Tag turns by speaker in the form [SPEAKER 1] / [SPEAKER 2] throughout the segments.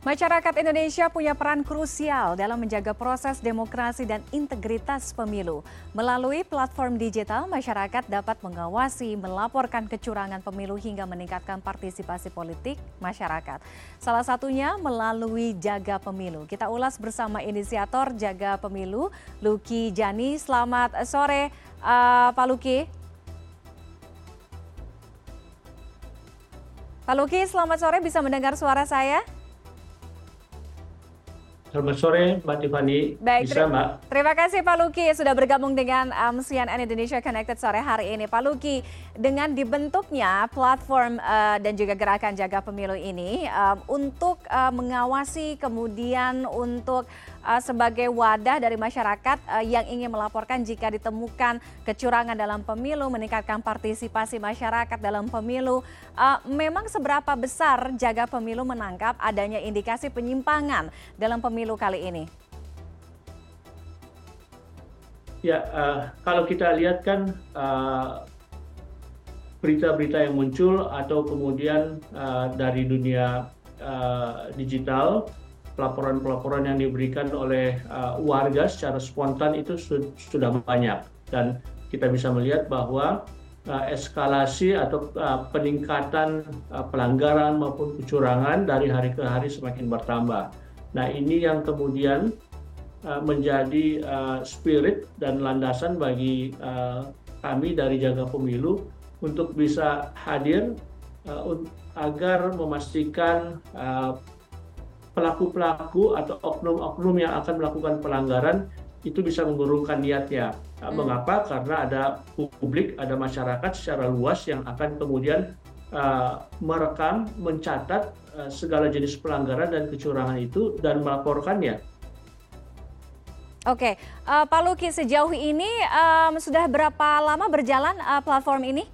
[SPEAKER 1] Masyarakat Indonesia punya peran krusial dalam menjaga proses demokrasi dan integritas pemilu. Melalui platform digital, masyarakat dapat mengawasi, melaporkan kecurangan pemilu hingga meningkatkan partisipasi politik masyarakat. Salah satunya melalui Jaga Pemilu. Kita ulas bersama inisiator Jaga Pemilu, Luki Jani. Selamat sore, uh, Pak Luki. Pak Luki, selamat sore. Bisa mendengar suara saya?
[SPEAKER 2] Selamat sore Mbak Tiffany.
[SPEAKER 1] Baik, Bisa Mbak. Terima kasih Pak Luki sudah bergabung dengan um, CNN Indonesia Connected sore hari ini. Pak Luki, dengan dibentuknya platform uh, dan juga gerakan jaga pemilu ini um, untuk uh, mengawasi kemudian untuk uh, sebagai wadah dari masyarakat uh, yang ingin melaporkan jika ditemukan kecurangan dalam pemilu, meningkatkan partisipasi masyarakat dalam pemilu. Uh, memang seberapa besar jaga pemilu menangkap adanya indikasi penyimpangan dalam pemilu pemilu kali ini?
[SPEAKER 2] Ya, uh, kalau kita lihat kan berita-berita uh, yang muncul atau kemudian uh, dari dunia uh, digital, pelaporan-pelaporan yang diberikan oleh uh, warga secara spontan itu su sudah banyak dan kita bisa melihat bahwa uh, eskalasi atau uh, peningkatan uh, pelanggaran maupun kecurangan dari hari ke hari semakin bertambah. Nah ini yang kemudian uh, menjadi uh, spirit dan landasan bagi uh, kami dari Jaga Pemilu untuk bisa hadir uh, agar memastikan pelaku-pelaku uh, atau oknum-oknum yang akan melakukan pelanggaran itu bisa mengurungkan niatnya. Hmm. Mengapa? Karena ada publik, ada masyarakat secara luas yang akan kemudian uh, merekam, mencatat Eh, segala jenis pelanggaran dan kecurangan itu dan melaporkannya.
[SPEAKER 1] Oke, uh, Pak Luki sejauh ini um, sudah berapa lama berjalan uh, platform ini?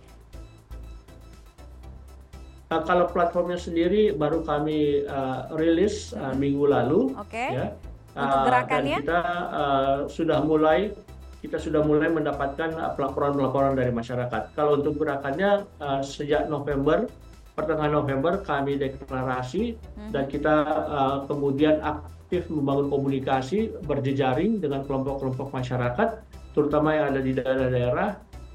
[SPEAKER 2] Uh, kalau platformnya sendiri baru kami uh, rilis uh, minggu lalu.
[SPEAKER 1] Oke. Okay. Ya. Untuk gerakannya?
[SPEAKER 2] Dan kita uh, sudah mulai kita sudah mulai mendapatkan pelaporan-pelaporan dari masyarakat. Kalau untuk gerakannya uh, sejak November pertengahan November kami deklarasi hmm. dan kita uh, kemudian aktif membangun komunikasi berjejaring dengan kelompok-kelompok masyarakat terutama yang ada di daerah-daerah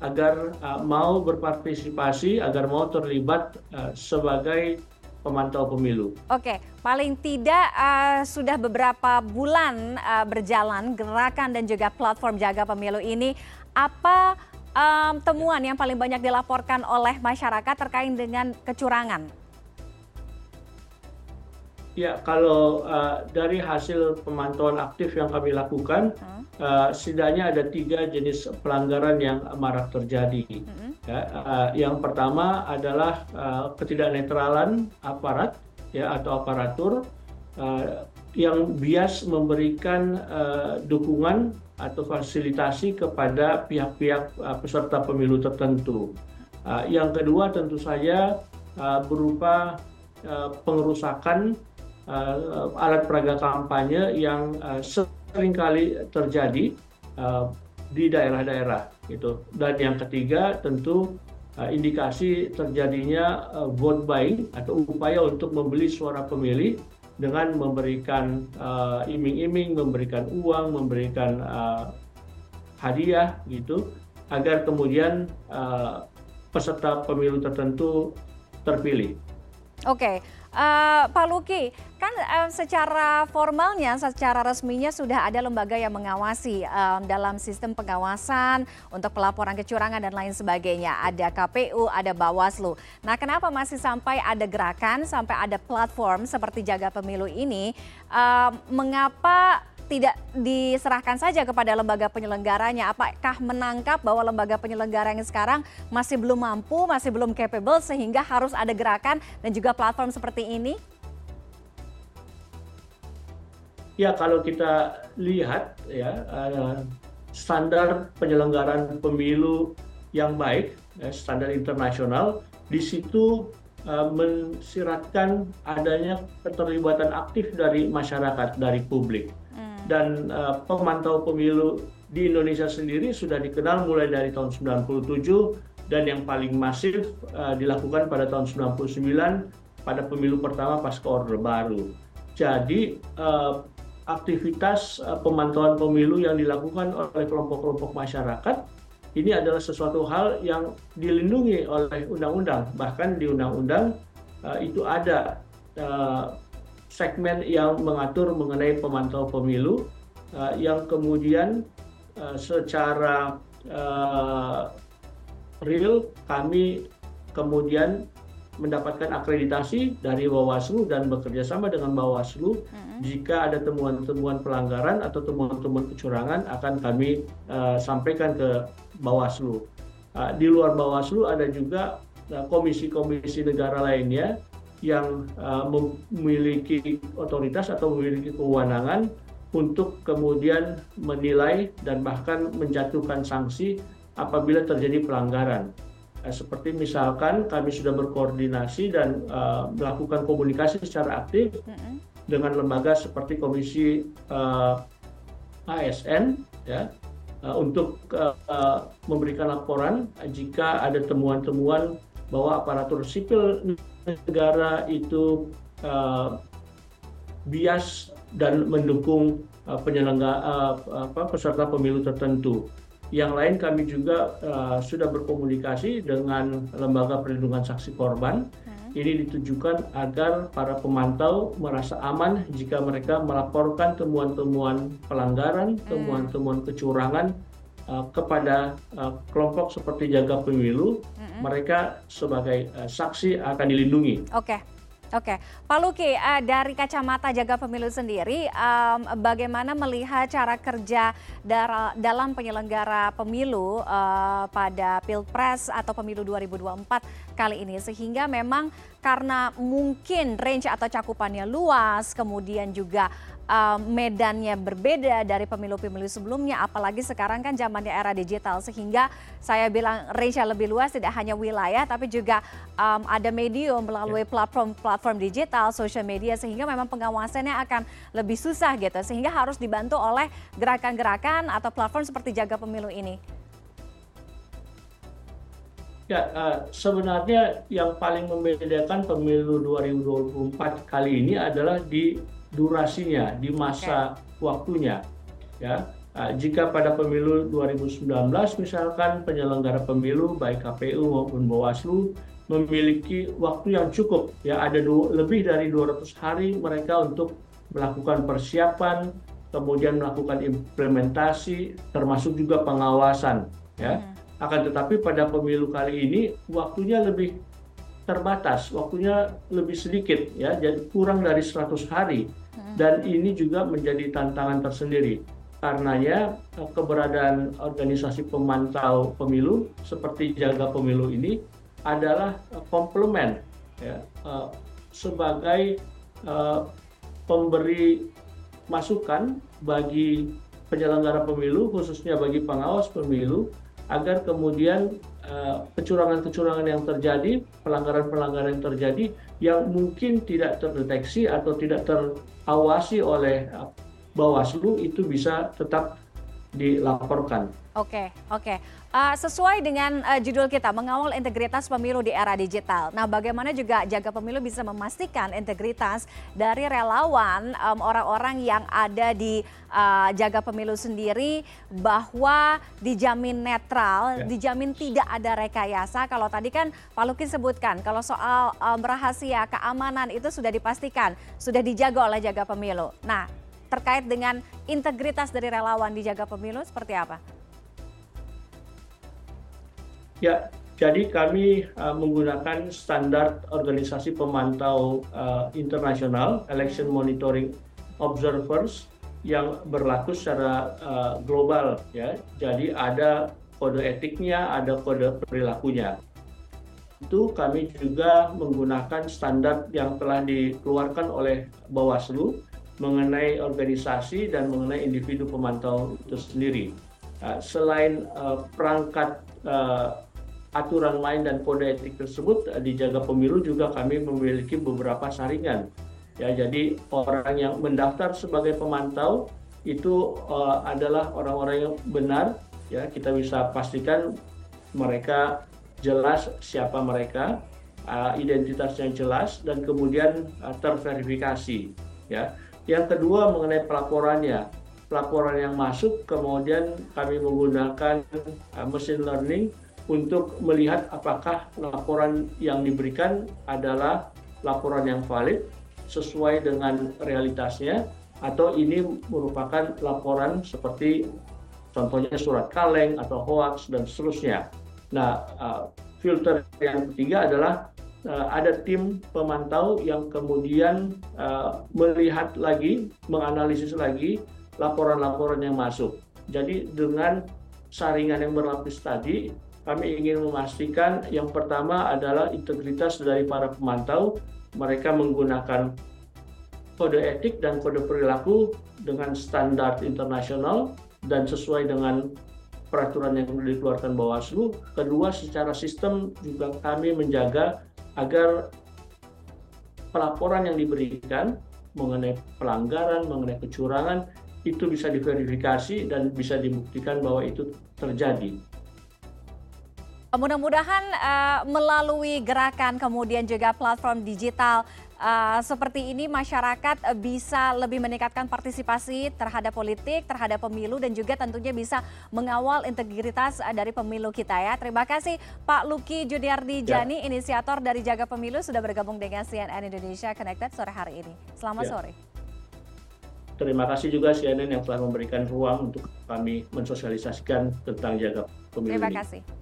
[SPEAKER 2] agar uh, mau berpartisipasi agar mau terlibat uh, sebagai pemantau pemilu.
[SPEAKER 1] Oke, paling tidak uh, sudah beberapa bulan uh, berjalan gerakan dan juga platform jaga pemilu ini apa um, temuan yang paling banyak dilaporkan oleh masyarakat terkait dengan kecurangan?
[SPEAKER 2] Ya, kalau uh, dari hasil pemantauan aktif yang kami lakukan, hmm. uh, setidaknya ada tiga jenis pelanggaran yang marak terjadi. Hmm. Ya, uh, yang pertama adalah uh, ketidaknetralan aparat ya atau aparatur uh, yang bias memberikan uh, dukungan atau fasilitasi kepada pihak-pihak uh, peserta pemilu tertentu. Uh, yang kedua tentu saja uh, berupa uh, pengerusakan alat peraga kampanye yang uh, sering kali terjadi uh, di daerah-daerah gitu. Dan yang ketiga tentu indikasi terjadinya vote buying atau upaya untuk membeli suara pemilih dengan memberikan iming-iming, memberikan uang, memberikan hadiah gitu, agar kemudian uh, peserta pemilu tertentu terpilih.
[SPEAKER 1] Oke, uh, Pak Luki, kan uh, secara formalnya, secara resminya sudah ada lembaga yang mengawasi um, dalam sistem pengawasan untuk pelaporan kecurangan dan lain sebagainya. Ada KPU, ada Bawaslu. Nah, kenapa masih sampai ada gerakan, sampai ada platform seperti Jaga Pemilu ini? Uh, mengapa tidak diserahkan saja kepada lembaga penyelenggaranya? Apakah menangkap bahwa lembaga penyelenggara yang sekarang masih belum mampu, masih belum capable sehingga harus ada gerakan dan juga platform seperti ini?
[SPEAKER 2] Ya, kalau kita lihat ya eh, standar penyelenggaraan pemilu yang baik, ya, standar internasional, di situ uh, mensiratkan adanya keterlibatan aktif dari masyarakat, dari publik dan uh, pemantau pemilu di Indonesia sendiri sudah dikenal mulai dari tahun 97 dan yang paling masif uh, dilakukan pada tahun 99 pada pemilu pertama pasca Orde Baru. jadi aktivitas pemantauan pemilu yang dilakukan oleh kelompok-kelompok masyarakat ini adalah sesuatu hal yang dilindungi oleh undang-undang. Bahkan di undang-undang uh, itu ada uh, segmen yang mengatur mengenai pemantau pemilu yang kemudian secara real kami kemudian mendapatkan akreditasi dari Bawaslu dan bekerja sama dengan Bawaslu. Hmm. Jika ada temuan-temuan pelanggaran atau temuan-temuan kecurangan akan kami uh, sampaikan ke Bawaslu. Uh, di luar Bawaslu ada juga eh, komisi-komisi uh, negara lainnya yang uh, memiliki otoritas atau memiliki kewenangan untuk kemudian menilai dan bahkan menjatuhkan sanksi apabila terjadi pelanggaran. Eh, seperti misalkan kami sudah berkoordinasi dan uh, melakukan komunikasi secara aktif mm -hmm. dengan lembaga seperti Komisi uh, eh, ASN ya uh, untuk uh, uh, memberikan laporan jika ada temuan-temuan bahwa aparatur sipil negara itu uh, bias dan mendukung uh, penyelenggara uh, peserta pemilu tertentu. Yang lain kami juga uh, sudah berkomunikasi dengan Lembaga Perlindungan Saksi Korban. Hmm. Ini ditujukan agar para pemantau merasa aman jika mereka melaporkan temuan-temuan pelanggaran, hmm. temuan-temuan kecurangan uh, kepada uh, kelompok seperti jaga pemilu. Hmm. Mereka sebagai uh, saksi akan dilindungi.
[SPEAKER 1] Oke. Okay. Oke, Pak Luki, uh, dari kacamata jaga pemilu sendiri, bagaimana melihat cara kerja dalam penyelenggara pemilu uh, pada Pilpres atau Pemilu 2024 kali ini, sehingga memang karena mungkin range atau cakupannya luas, kemudian juga uh, medannya berbeda dari pemilu-pemilu sebelumnya, apalagi sekarang kan zamannya era digital, sehingga saya bilang range lebih luas tidak hanya wilayah, tapi juga um, ada medium melalui platform-platform digital, social media, sehingga memang pengawasannya akan lebih susah gitu, sehingga harus dibantu oleh gerakan-gerakan atau platform seperti Jaga Pemilu ini.
[SPEAKER 2] Ya, uh, sebenarnya yang paling membedakan pemilu 2024 kali ini adalah di durasinya, di masa okay. waktunya. Ya, uh, jika pada pemilu 2019 misalkan penyelenggara pemilu baik KPU maupun Bawaslu memiliki waktu yang cukup, ya ada du- lebih dari 200 hari mereka untuk melakukan persiapan, kemudian melakukan implementasi, termasuk juga pengawasan, ya. Hmm. Akan tetapi pada pemilu kali ini waktunya lebih terbatas, waktunya lebih sedikit ya, jadi kurang dari 100 hari. Hmm. Dan ini juga menjadi tantangan tersendiri. Karenanya eh, keberadaan organisasi pemantau pemilu seperti Jaga Pemilu ini adalah eh, komplement ya, eh, sebagai pemberi masukan bagi penyelenggara pemilu khususnya bagi pengawas pemilu agar kemudian Eh, kecurangan-kecurangan yang terjadi, pelanggaran-pelanggaran yang terjadi yang mungkin tidak terdeteksi atau tidak terawasi oleh eh, Bawaslu itu bisa tetap dilaporkan.
[SPEAKER 1] Oke, oke. Uh, sesuai dengan uh, judul kita, mengawal integritas pemilu di era digital. Nah, bagaimana juga jaga pemilu bisa memastikan integritas dari relawan orang-orang um, yang ada di uh, jaga pemilu sendiri bahwa dijamin netral, ya. dijamin tidak ada rekayasa. Kalau tadi kan Pak Lukin sebutkan, kalau soal um, rahasia keamanan itu sudah dipastikan, sudah dijaga oleh jaga pemilu. Nah, terkait dengan integritas dari relawan di jaga pemilu seperti apa?
[SPEAKER 2] Ya, jadi kami uh, menggunakan standar organisasi pemantau uh, internasional, Election Monitoring Observers, yang berlaku secara uh, global. Ya, jadi ada kode etiknya, ada kode perilakunya. Itu kami juga menggunakan standar yang telah dikeluarkan oleh Bawaslu mengenai organisasi dan mengenai individu pemantau itu sendiri. Uh, selain uh, perangkat uh, aturan main dan kode etik tersebut eh, dijaga pemilu juga kami memiliki beberapa saringan. Ya, jadi orang yang mendaftar sebagai pemantau itu adalah orang-orang yang benar. Ya, kita bisa pastikan mereka jelas siapa mereka, uh, identitasnya jelas dan kemudian terverifikasi. Ya. Yang kedua mengenai pelaporannya. Pelaporan yang masuk kemudian kami menggunakan uh, machine learning untuk melihat apakah laporan yang diberikan adalah laporan yang valid sesuai dengan realitasnya atau ini merupakan laporan seperti contohnya surat kaleng atau hoax dan seterusnya. Nah, uh, filter yang ketiga adalah ada tim pemantau yang kemudian uh, melihat lagi, menganalisis lagi laporan-laporan yang masuk. Jadi dengan saringan yang berlapis tadi, kami ingin memastikan yang pertama adalah integritas dari para pemantau. Mereka menggunakan kode etik dan kode perilaku dengan standar internasional dan sesuai dengan peraturan yang dikeluarkan Bawaslu. Kedua, secara sistem juga kami menjaga agar pelaporan yang diberikan mengenai pelanggaran, mengenai kecurangan itu bisa diverifikasi dan bisa dibuktikan bahwa itu terjadi.
[SPEAKER 1] Mudah-mudahan uh, melalui gerakan kemudian juga platform digital seperti ini masyarakat bisa lebih meningkatkan partisipasi terhadap politik, terhadap pemilu dan juga tentunya bisa mengawal integritas uh, dari pemilu kita ya. Terima kasih Pak Luki Judiardi ya. Jani, inisiator dari Jaga Pemilu sudah bergabung dengan CNN Indonesia Connected sore hari ini. Selamat ya. sore.
[SPEAKER 2] Terima kasih juga CNN yang telah memberikan ruang untuk kami mensosialisasikan tentang Jaga Pemilu
[SPEAKER 1] Terima kasih.